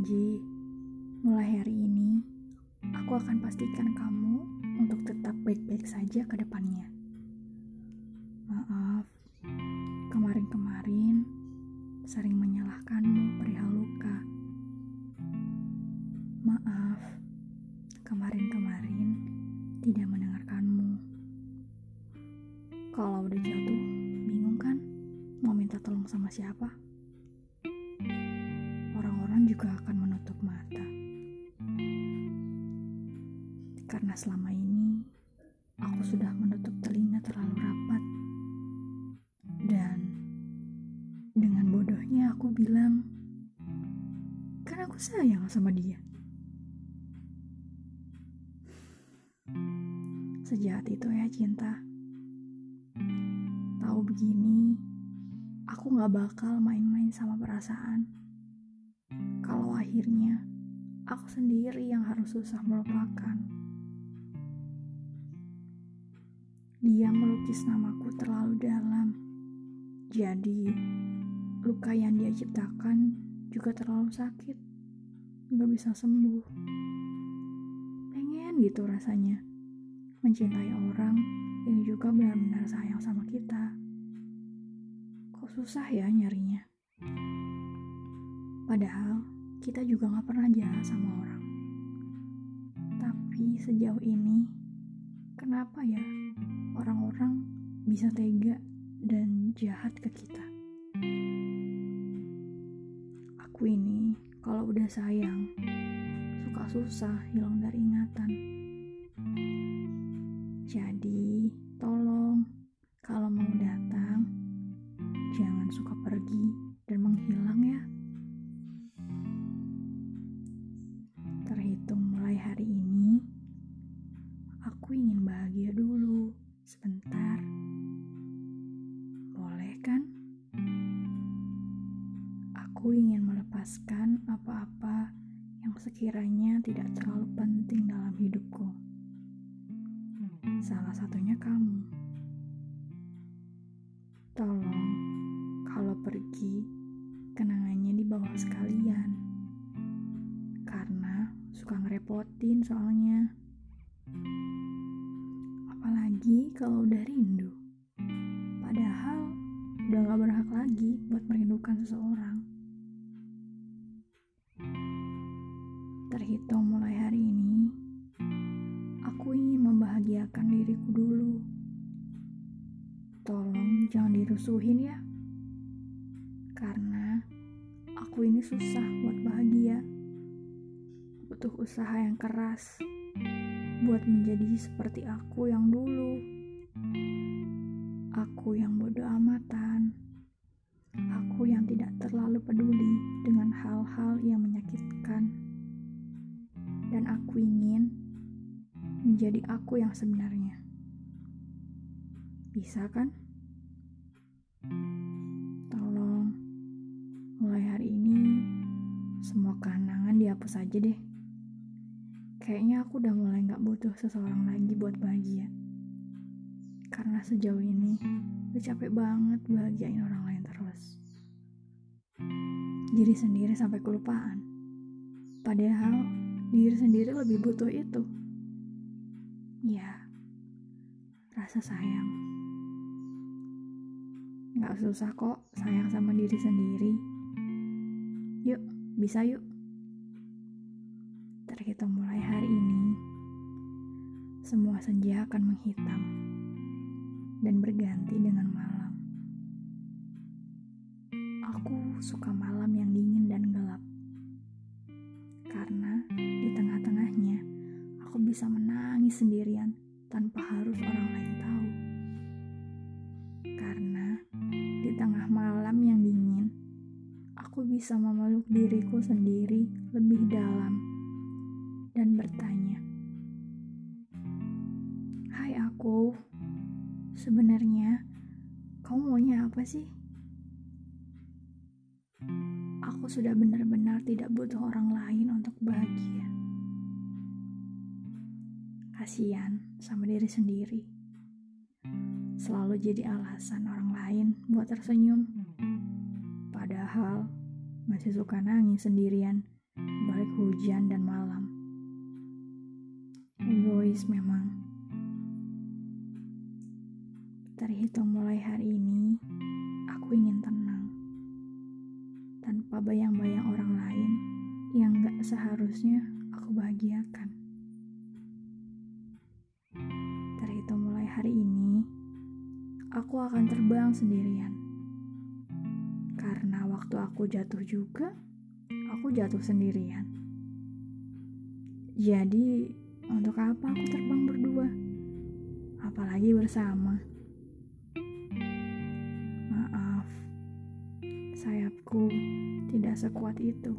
berjanji, mulai hari ini aku akan pastikan kamu untuk tetap baik-baik saja ke depannya. Maaf, kemarin-kemarin sering menyalahkanmu perihal luka. Maaf, kemarin-kemarin tidak mendengarkanmu. Kalau udah jatuh, bingung kan mau minta tolong sama siapa? Juga akan menutup mata. Karena selama ini aku sudah menutup telinga terlalu rapat. Dan dengan bodohnya aku bilang, kan aku sayang sama dia. Sejahat itu ya cinta. Tahu begini, aku gak bakal main-main sama perasaan. Kalau akhirnya aku sendiri yang harus susah melupakan. Dia melukis namaku terlalu dalam. Jadi, luka yang dia ciptakan juga terlalu sakit. Gak bisa sembuh. Pengen gitu rasanya. Mencintai orang yang juga benar-benar sayang sama kita. Kok susah ya nyarinya? Padahal kita juga gak pernah jahat sama orang. Tapi sejauh ini, kenapa ya orang-orang bisa tega dan jahat ke kita? Aku ini kalau udah sayang, suka susah hilang dari ingatan. Jadi, aku ingin bahagia dulu sebentar. Boleh kan? Aku ingin melepaskan apa-apa yang sekiranya tidak terlalu penting dalam hidupku. Salah satunya kamu. Tolong, kalau pergi, kenangannya dibawa sekalian. Karena suka ngerepotin soalnya. Kalau udah rindu. Padahal udah gak berhak lagi buat merindukan seseorang. Terhitung mulai hari ini, aku ingin membahagiakan diriku dulu. Tolong jangan dirusuhin ya. Karena aku ini susah buat bahagia. Butuh usaha yang keras buat menjadi seperti aku yang dulu. Aku yang bodoh amatan. Aku yang tidak terlalu peduli dengan hal-hal yang menyakitkan. Dan aku ingin menjadi aku yang sebenarnya. Bisa kan? Tolong, mulai hari ini semua kenangan dihapus aja deh. Kayaknya aku udah mulai gak butuh seseorang lagi buat bahagia. Karena sejauh ini udah capek banget bahagiain orang lain terus. Diri sendiri sampai kelupaan. Padahal diri sendiri lebih butuh itu. Ya, rasa sayang. Gak susah kok sayang sama diri sendiri. Yuk, bisa yuk. Terhitung mulai hari ini, semua senja akan menghitam dan berganti dengan malam. Aku suka malam yang dingin dan gelap. Karena di tengah-tengahnya aku bisa menangis sendirian tanpa harus orang lain tahu. Karena di tengah malam yang dingin, aku bisa memeluk diriku sendiri lebih dalam dan bertanya, apa sih?" Aku sudah benar-benar tidak butuh orang lain untuk bahagia. Kasihan sama diri sendiri. Selalu jadi alasan orang lain buat tersenyum. Padahal masih suka nangis sendirian balik hujan dan malam. Egois memang. Terhitung mulai hari ini, aku ingin tenang. Tanpa bayang-bayang orang lain yang gak seharusnya aku bahagiakan. Terhitung mulai hari ini, aku akan terbang sendirian. Karena waktu aku jatuh juga, aku jatuh sendirian. Jadi, untuk apa aku terbang berdua? Apalagi bersama. Sayapku tidak sekuat itu.